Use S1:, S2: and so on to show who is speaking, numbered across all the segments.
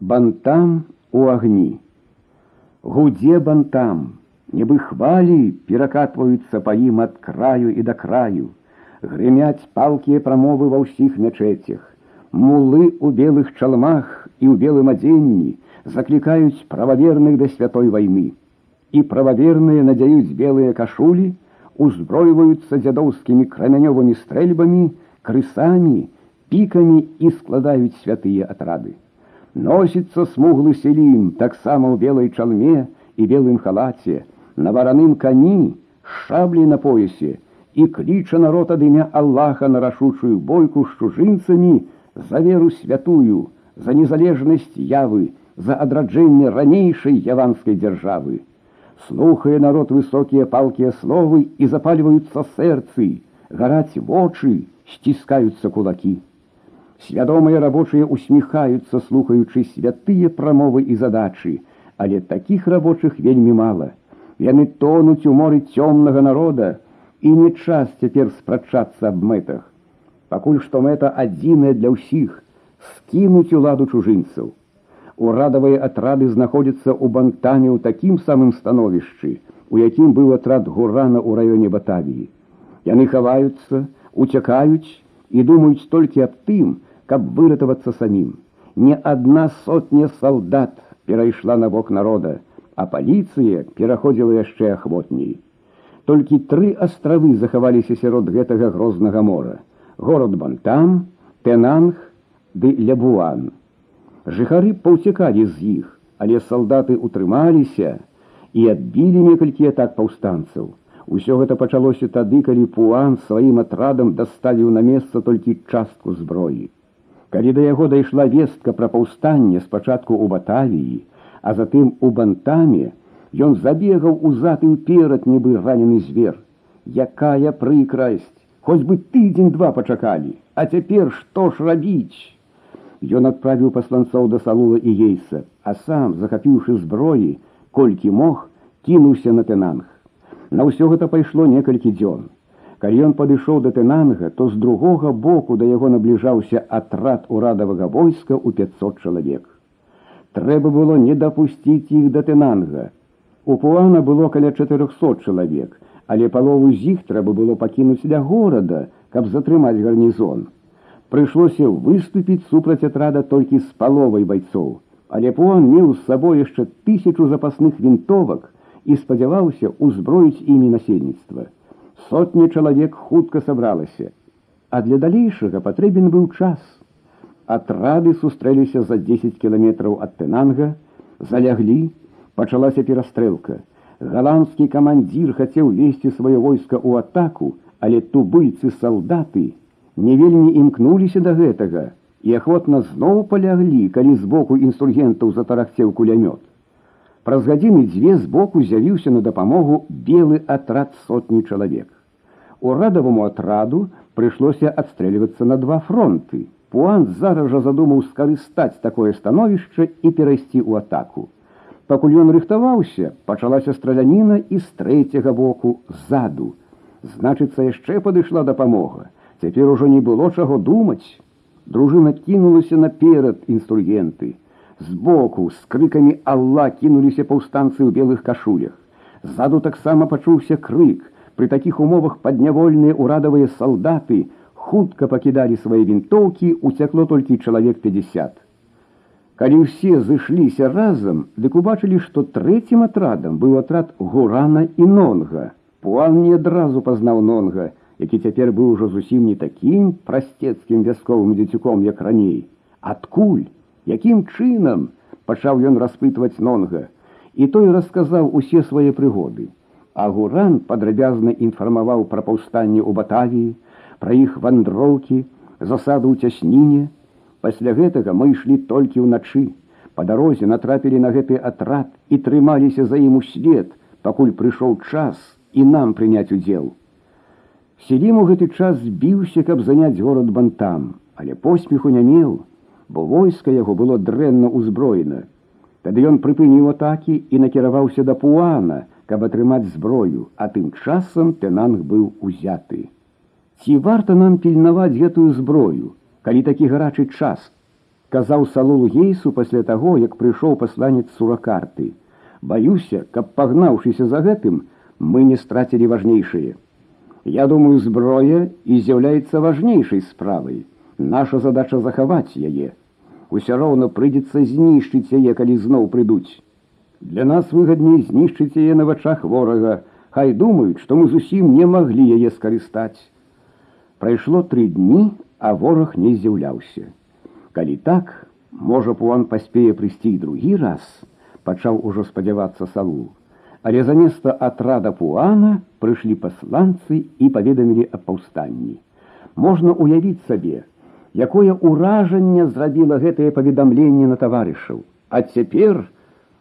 S1: Бантам у агні. Гудзе бантам, нібы хвалі перакатваюцца па ім ад краю і да краю, грымяць палкія прамовы ва ўсіх мячэцях, мулы ў белых чалмах і ў белым адзенні заклікаюць прававерных да святой вайны. І прававерныя надзяюць белыя кашулі, узброіваюцца дзядоўскімі крамянёвымі стрэльбамі, крысамі, пікамі і складаюць святыя атрады. Носіцца смуглы селім таксама ў белай чалме і белым халаце, на вараным кані, шаблі на поясе і кліча народ ад імя Аллаха на рашучую бойку з чужынцамі за веру святую, за незалежнасць явы, за адраджэнне ранейшай яванскай дзяржавы. Слухае народ высокія палкія словы і запальваюцца сэрцы, гараць вочы, сціскаюцца кулакі. Свядомыя рабочыя усміхаюцца, слухаючы святыя прамовы і задачы, але такіх рабочых вельмі мала. Яны тонуць у моры цёмнага народа, і не час цяпер спрачацца аб мэтах. Пакуль што мэта адзіная для ўсіх скінуць уладу чужынцаў. Урадавыя атрады знаходзяцца ў бантане ў такім самым становішчы, у якім быў атрад гурана ў раёне Батавіі. Яны хаваюцца, уцякаюць і думаюць толькі аб тым, каб выратавацца самім. Не адна сотня салдат перайшла на бок народа, а паліцыя пераходзіла яшчэ ахвотней. Толькі тры астравы захаваліся сярод гэтага грознага мора: город Бантам, Тенанг ды Лябуан. Жыхары паўцякалі з іх, але салдаты утрымаліся і адбілі некалькі атак паўстанцаў. Усё гэта пачалося тады, калі Пуан сваім атрадам даставіў на месца толькі частку зброі. Калі да яго дайшла вестка пра паўстанне спачатку ў батавіі, а затым у бантаме, ён забегаў узад і ўперад нібы ранены звер. Якая прыкрасць, хоць бы тыдзень два пачакалі, а цяпер што ж рабіць? Ён адправіў пасланцоў да салула і ейса, а сам, захапіўшы зброі, колькі мог, кінуўся на тэнанг. На ўсё гэта пайшло некалькі дзён. Калі ён падышоў да тэнанга, то з другога боку да яго набліжаўся атрад урадавага войска ў 500 чалавек. Трэба было не дапусціць іх да тэнанга. У Пуана было каля 400 чалавек, але палову з іх трэба было пакінуць для горада, каб затрымаць гарнізон. Прыйшлося выступіць супраць атрада толькі з паловай байцоў, але Пуан меў з сабой яшчэ тысячу запасных вінтовак і спадзяваўся ўзброіць імі насельніцтва сотні чалавек хутка сабралася, а для далейшага патрэбен быў час. Атрады сустрэліся за 10 кіламетраў ад Тэнанга, заляглі, пачалася перастрэлка. Галандскі камандзір хацеў весці сваё войска ў атаку, але тубыльцы салдаты не вельмі імкнуліся да гэтага і ахвотна зноў паляглі, калі збоку інсургентаў затарахцеў кулямёт. Праз гадзіны дзве збоку з'явіўся на дапамогу белы атрад сотні чалавек. Урадаваму атраду прыйшлося адстрэльвацца на два фронты. Пуан зараз жа задумаў скарыстаць такое становішча і перайсці ў атаку. Пакуль ён рыхтаваўся, пачалася страляніна і з трэцяга боку ззаду. Значыцца, яшчэ падышла дапамога. Цяпер ужо не было чаго думаць. Дружына кінулася наперад інстругенты збоку з крыкамі Алла кінуліся паўстанцы ў белых кашулях. Ззаду таксама пачуўся крык. Пры такіх умовах паднявольныя ўрадавыя салдаты хутка пакідалі свае вінтоўкі, уцякло толькі чалавек 50. Калі ўсе зышліся разам, дык убачылі, што трэцім атрадам быў атрад гурана і нонга. Пуан не адразу пазнаў нонга, які цяпер быў ужо зусім не такім прасцецкім вясковым дзецюком, як раней. Адкуль? Якім чынам пачаў ён распытваць нонга і той расказаў усе свае прыгоды. А гуран падрабязна інфармаваў пра паўстанне ў батавіі пра іх вандроўкі засаду ў цясніне. Пасля гэтага мы ішлі толькі ўначы по дарозе натрапілі на гэты атрад і трымаліся за ім у свет пакуль прыйшоў час і нам прыняць удзел. Селім у гэты час збіўся каб заняць горад бантам але поспеху не меў бо войска яго было дрэнна ўзброена. Тады ён прыпыніў атакі і накіраваўся да пуана, каб атрымаць зброю, а тым часам тэнанг быў узяты. Ці варта нам пільнаваць гэтую зброю, калі такі гарачы час, сказаў салулу гейсу пасля таго, як прыйшоў пасланец суракарты. Баюся, каб пагнаўшыся за гэтым, мы не страцілі важнейшае. Я думаю, зброя і з'яўляецца важнейшай справай. Наша задача захаваць яе. Усё роўна прыйдзецца знішчыць яе, калі зноў прыйдуць. Для нас выгадней знішчыць яе на вачах ворага, Хай думаюць, што мы зусім не маглі яе скарыстаць. Прайшло тры дні, а вораг не з'яўляўся. Калі так, можа пуан паспее прыйсці другі раз, пачаў ужо спадзявацца салу. Але заместа атрада пуана прыйшлі пасланцы і паведамілі аб паўстанні. Можна уявіць сабе, якое ўражанне зрабіла гэтае паведамленне на таварышаў. А цяпер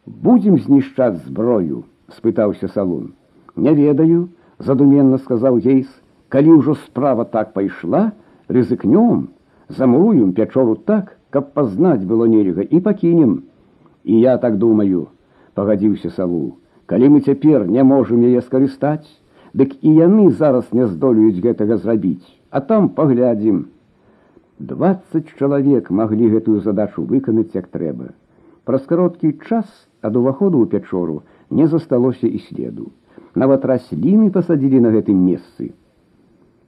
S1: будзем знішчаць зброю, спытаўся салун. Не ведаю, задуменна сказаў ейс, калі ўжо справа так пайшла, рызыкнём, замуруем пячору так, каб пазнаць было нельга і пакінем. І я так думаю, пагадзіўся салу. Калі мы цяпер не можам яе скарыстаць, дык і яны зараз не здолеюць гэтага зрабіць, а там паглядзім. Двадцать чалавек маглі гэтую задачу выканаць як трэба. Праз кароткі час ад уваходу ў пячору не засталося і следу. Нават расліны пасадзілі на гэтым месцы.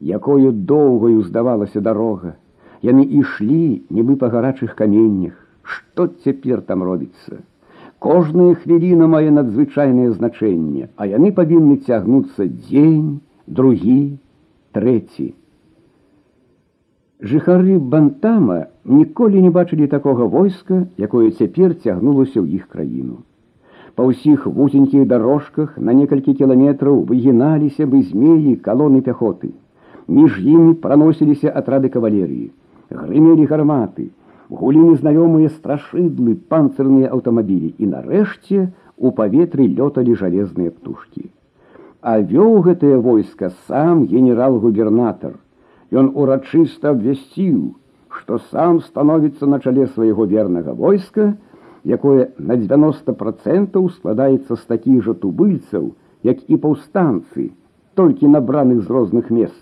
S1: Якою доўгаю здавалася дарога, Яны ішлі, нібы па гарачых каменнях. Што цяпер там робіцца? Кожная хвіліна мае надзвычайнае значэнне, а яны павінны цягнуцца дзень, другі, трэці. Жыхары бантама ніколі не бачылі такога войска, якое цяпер цягнулася ў іх краіну. Па ўсіх вузенькіх дарожках на некалькі кіламетраў выгіналіся бы змеі калоны пяхоты. Між імі праносіліся атрады кавалерыі, грымелі гарматы, гулі незнаёмыя страшыдлы панцырныя аўтамабілі і нарэшце у паветры лёталі жалезныя птушкі. А вёў гэтае войска сам генерал-губернатар. Ён урачыста абвясціў, што сам становіцца на чале свайго вернага войска, якое на 90 процентаў складаецца з такіх жа тубыльцаў, як і паўстанцы, толькі набраных з розных месц.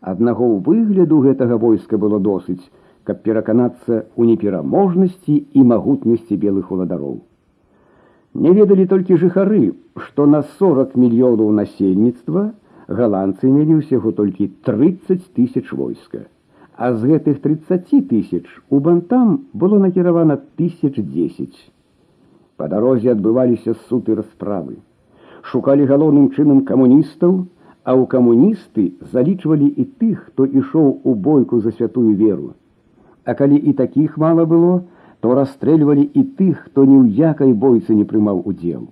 S1: Аднаго ў выгляду гэтага войска было досыць, каб пераканацца ў непераможнасці і магутнасці белых уладароў. Не ведалі толькі жыхары, што на 40 мільёнаў насельніцтва галандцы мелі ўсяго толькі 30 тысяч войска. А з гэтых 30 тысяч у бантам было накіравана 1010. Па дарозе адбываліся суты расправы. Шукалі галоўным чынам камуністаў, а ў камуністы залічвалі і тых, хто ішоў у бойку за святую веру. А калі і такіх мала было, то расстрэльвалі і тых, хто ні ў якай бойцы не прымаў удзел.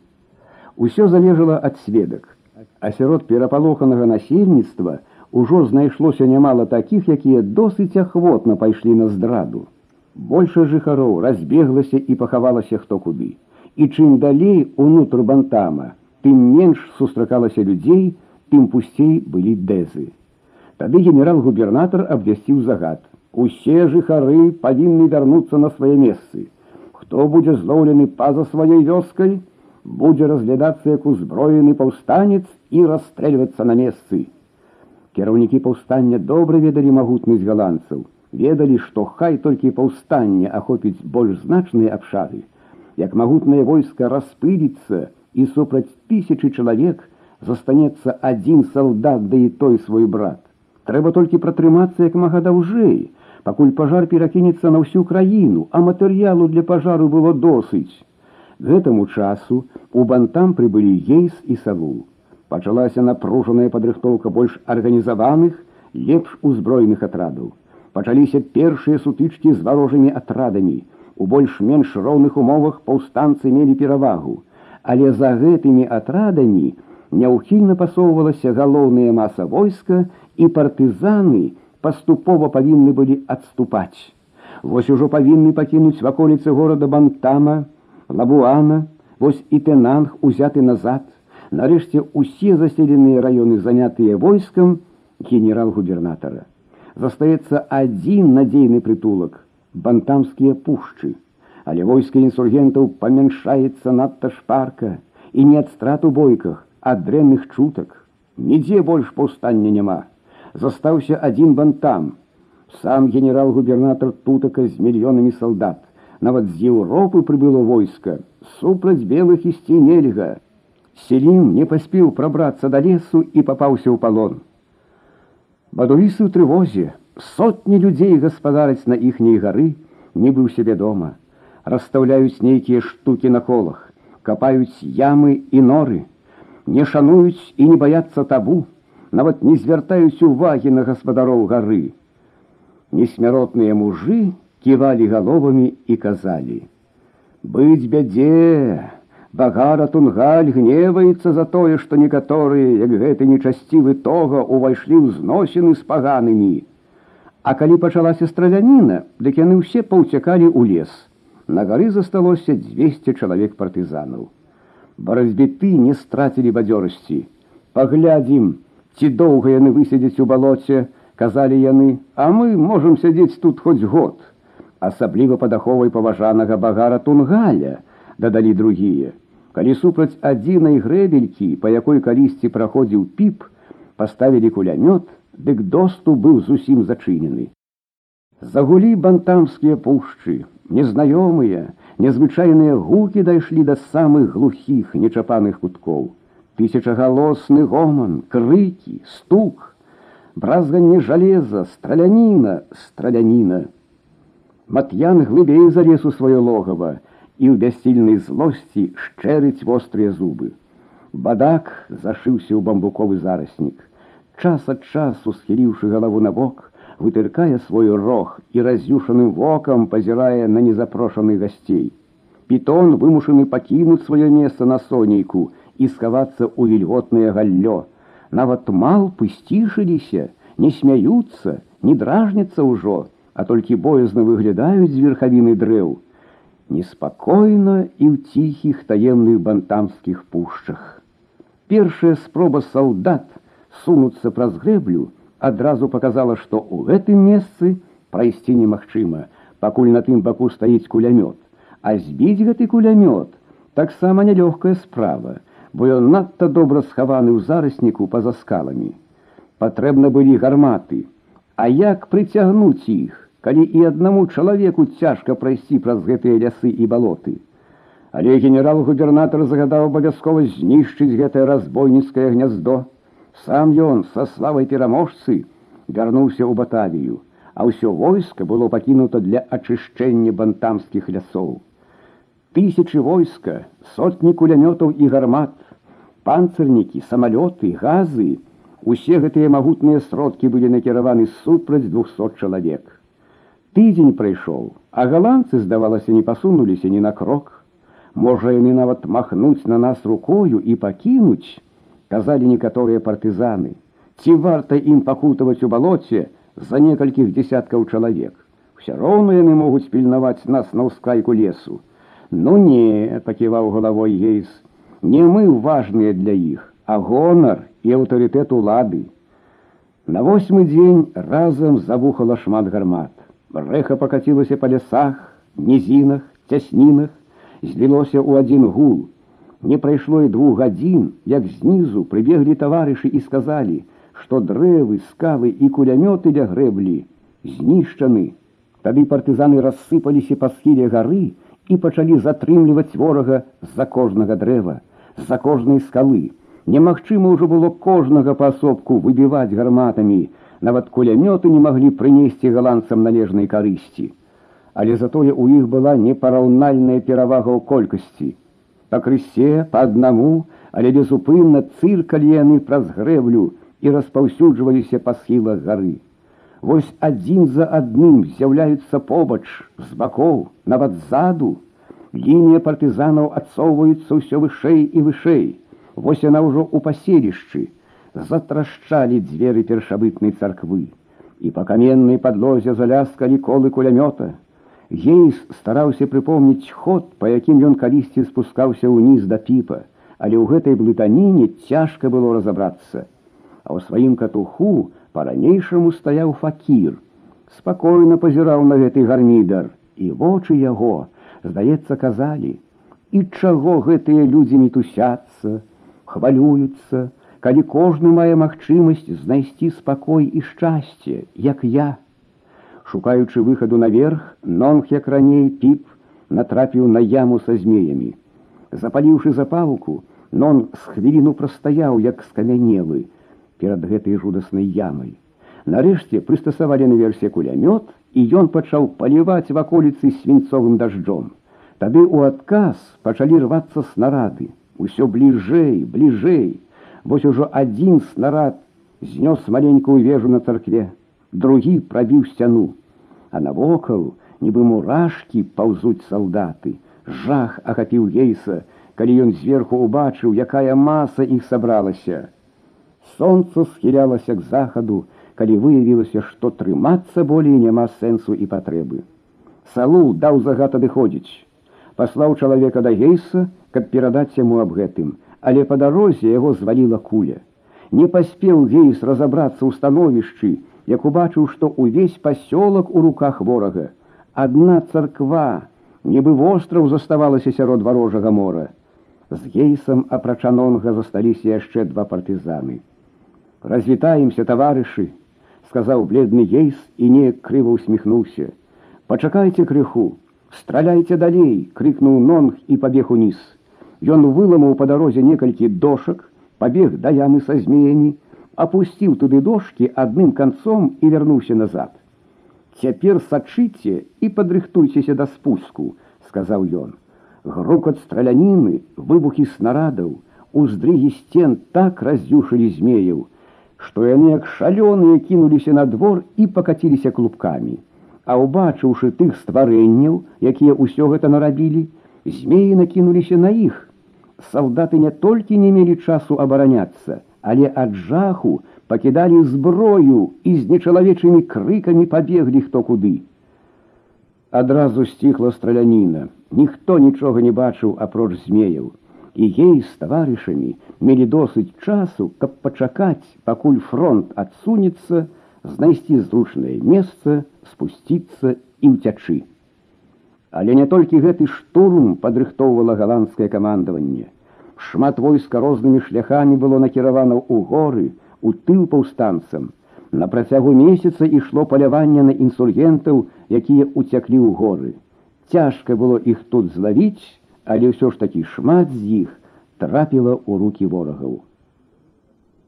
S1: Усё залежала ад сведак, А сярод перапалоханага насельніцтва ўжо знайшлося нямала такіх, якія досыць ахвотна пайшлі на здраду. Больша жыхароў разбеглася і пахавалася хто куды. І чым далей унутр бантама, тым менш сустракалася людзей, тым пусцей былі дэзы. Тады генерал-губернатар абвясціў загад. Усе жыхары павінны вярнуцца на свае месцы. Хто будзе злоўлены па-за сваёй вёскай, будзе разглядацца як узброены паўстанец і расстрэльвацца на месцы. Кіраўнікі паўстання добра ведалі магутнасць галандцаў, ведалі, што хай толькі паўстанне ахопіць больш значныя абшары. Як магутнае войска распыліцца і супраць тысячы чалавек застанецца адзін салдат, да і той свой брат. Трэба толькі пратрымацца як мага даўжэй, пакуль пажар перакінецца на ўсю краіну, а матэрыялу для пажару было досыць. Гэтаму часу у бантам прыбылі ейс і саву. Пачалася напружаная падрыхтоўка больш арганізаваных, лепш узброеных атрадаў. Пачаліся першыя сутычкі з варожымі атрадамі. У больш-менш роўных умовах паўстанцы мелі перавагу, але за гэтымі атрадамі няўхільна пасоўвалася галоўная маса войска і партызаны, паступова павінны былі адступаць. Вось ужо павінны пакінуць ваколіцы горада бантама, лабуана, вось і тэнанг узяты назад. Нарэшце усе заселеныя раёны занятыя войскам генерал-губернатара. Застаецца адзін надзейны прытулак бантамскія пушчы, але войска інсургентаў памяншаецца надта шпарка і не ад страт у бойках, ад дрэнных чутак. Нідзе больш паўстання няма застаўся адзін бантам. Сам генерал-губернатор тутака з мільёнамі салдат. Нават з Еўропы прыбыло войска, супраць белых ісці нельга. Селім не паспеў прабрацца да лесу і папаўся ў палон. Бадуісы ў трывозе, сотні людзей гаспадараць на іхняй гары, нібы ў сябе дома, расстаўляюць нейкія штукі на колах, капаюць ямы і норы, не шануюць і не баяцца табу, нават не звяртаюць увагі на гаспадароў гары. Несмяротныя мужы ківалі галовамі і казалі: « Быць бядзе, Багара Тунгаль гневаецца за тое, што некаторыя, як гэты нечасцівы тога увайшлі ў зносіны з паганымі. А калі пачалася страляніна, дык яны ўсе паўцякалі ў лес. На гары засталося 200 чалавек партызанаў. Баразьбіты не страцілі бадзёрасці. Паглядзім, ці доўга яны высядзяць у балоце, казалі яны, а мы можам сядзець тут хоць год. Асабліва падаховай паважанага багара Тунгаля, дадалі другія. Калі супраць адзінай грэбелькі, па якой калісьці праходзіў піп, паставілі кулямёт, дык доступ быў зусім зачынены. Загулі бантамскія пушчы, незнаёмыя, незвычайныя гукі дайшлі да самых глухіх нечапаных куткоў. Тысячагалосны гоман, крыкі, стук, бразганне жалеза, страляніна, страляніна. Мат'ян глыбей залез у сваё логава, і ў бяссільнай злосці шчэрыць вострыя зубы. Бадак зашыўся ў бамбуковы зараснік. Час ад часу, схіліўшы галаву на бок, вытыркае свой рог і разюшаным вокам пазірае на незапрошаных гасцей. Пітон вымушаны пакінуць сваё месца на сонейку і схавацца ў вільготнае галлё. Нават малпы сцішыліся, не смяюцца, не дражняцца ўжо, а толькі боязна выглядаюць з верхавіны дрэў неспакойна і ў ціхіх таемных бантамскіх пушчах. Першая спроба салдат сунуцца праз грэблю адразу показала, што ў гэтым месцы прайсці немагчыма, пакуль на тым баку стаіць кулямёт, а збіць гэты кулямёт таксама нялёгкая справа, бо ён надта добра схаваны ў зарасніку па-за скаламі. Патрэбна былі гарматы, А як прыцягнуць іх, калі і аднаму чалавеку цяжка прайсці праз гэтыя лясы і балоты. Але генерал-губернатор загадаў абавязкова знішчыць гэтае разбойніцкае гняздо. Сам ён са славай пераможцы вярнуўся ў батавію, а ўсё войска было пакінута для ачышчэння бантамскіх лясоў. Тысячы войска, сотні кулямётаў і гармат, панцырнікі, самалёты, газы, усе гэтыя магутныя сродкі былі накіраваны супраць 200 чалавек. Тыдзень прайшоў, а галандцы, здавалася, не пасунуліся ні на крок. Можа, яны нават махнуць на нас рукою і пакінуць, казалі некаторыя партызаны. Ці варта ім пакутаваць у балоце за некалькіх десяткаў чалавек. Все роўна яны могуць пільнаваць нас на ўскрайку лесу. Ну не, паківаў галавой гейс, не мы важныя для іх, а гонар і аўтарытэт улады. На восьмы дзень разам забухала шмат гармат. Рэха покатилася по лесах, низинах, цяснінах, злілося ў адзін гул. Не прайшло і двух гадзін, як знізу прыбеглі таварышы і сказалі, што дрэвы, скалы і кулямёты для грэблі знішчаны. Тады партызаны рассыпаліся па схіле гары і пачалі затрымліваць ворага з-за кожнага дрэва, з-за кожнай скалы. Немагчыма ўжо было кожнага паасобку выбіваць гарматамі, нават кулямёты не маглі прынесці галандцам належнай карысці. Але затое у іх была непараўнальная перавага ў колькасці. Пакрысе па аднаму, але безупынна цыркалі яны праз грэблю і распаўсюджваліся па схілах гары. Вось адзін за адным з'яўляюцца побач з бакоў, нават ззаду. Лінія партызанаў адсоўваюцца ўсё вышэй і вышэй. Вось яна ўжо ў паселішчы, затрашчалі дзверы першабытнай царквы, і па каменнай падлозе заляскалі колы кулямёта. Гейс стараўся прыпомніць ход, па якім ён калісьці спускаўся ўніз да піпа, але ў гэтай блытаніне цяжка было разабрацца. А ў сваім катуху па-ранейшаму стаяў факір, спакойна пазіраў на гэты гармідар, і вочы яго, здаецца, казалі: « І чаго гэтыя людзі мітусяцца, хвалююцца, калі кожны мае магчымасць знайсці спакой і шчасце, як я. Шукаючы выхаду наверх, нонг, як раней піп, натрапіў на яму са змеямі. Запаліўшы запалку, нон з хвіліну прастаяў, як скамянелы перад гэтай жудаснай ямай. Нарэшце прыстасавалі наверсе кулямёт, і ён пачаў паліваць ваколіцы свінцовым дажджом. Тады ў адказ пачалі рвацца снарады. Усё бліжэй, бліжэй. Вось ужо адзін снарад знёс маленькую вежу на царкве, другі прабіў сцяну, а навокал, нібы мурашкі паўзуць салдаты. Жах ахапіў гейса, калі ён зверху убачыў, якая маса іх сабралася. Сонца схілялася к захаду, калі выявілася, што трымацца болей няма сэнсу і патрэбы. Салу даў загад адыходзіць. Паслаў чалавека да гейса, каб перадаць яму аб гэтым, але па дарозе яго зваліла куля. Не паспеў гейс разабрацца ў становішчы, як убачыў, што ўвесь пасёлак у руках ворага. Адна царква, нібы востраў заставалася сярод варожага мора. З гейсам апрача нонга засталіся яшчэ два партызаны. Развітаемся, таварышы, сказаў бледны гейс і неяк крыва усміхнуўся. Пачакайце крыху, страляйце далей, крыкнуў нонг і пабег уніз. Ён выламаў па дарозе некалькі дошак, пабег да ямы са змеямі, опусціў туды дошки адным канцом і вярнуўся назад. Цяпер сачыце і падрыхтуйцеся да спуску, сказаў ён. Грукат страляніны, выбухі снарадаў, уздрыгі сцен так раздзюшылі змеяў, што яны як шалёныя кінуліся на двор і пакаціліся клубкамі. А ўбачыўшы тых стварэнняў, якія ўсё гэта нарабілі, змеі накінуліся на іх. Салдаты не толькі не мелі часу абараняцца, але ад жаху пакідалі зброю і з нечалавечымі крыкамі пабеглі хто куды. Адразу сціхла страляніна, ніхто нічога не бачыў апроч змеяў, і ей з таварышамі мелі досыць часу, каб пачакаць, пакуль фронт адсунецца, знайсці зручнае месца, спусціцца і ўцячы. Але не толькі гэты штурм падрыхтоўвала галандскае камандаванне. Шмат войска рознымі шляхамі было накіравана ў горы у тыл паўстанцам. На працягу месяца ішло паляванне на інсургентаў якія уцяклі ў горы. Цяжка было іх тут злавіць але ўсё ж такі шмат з іх трапіла ў руки ворагаў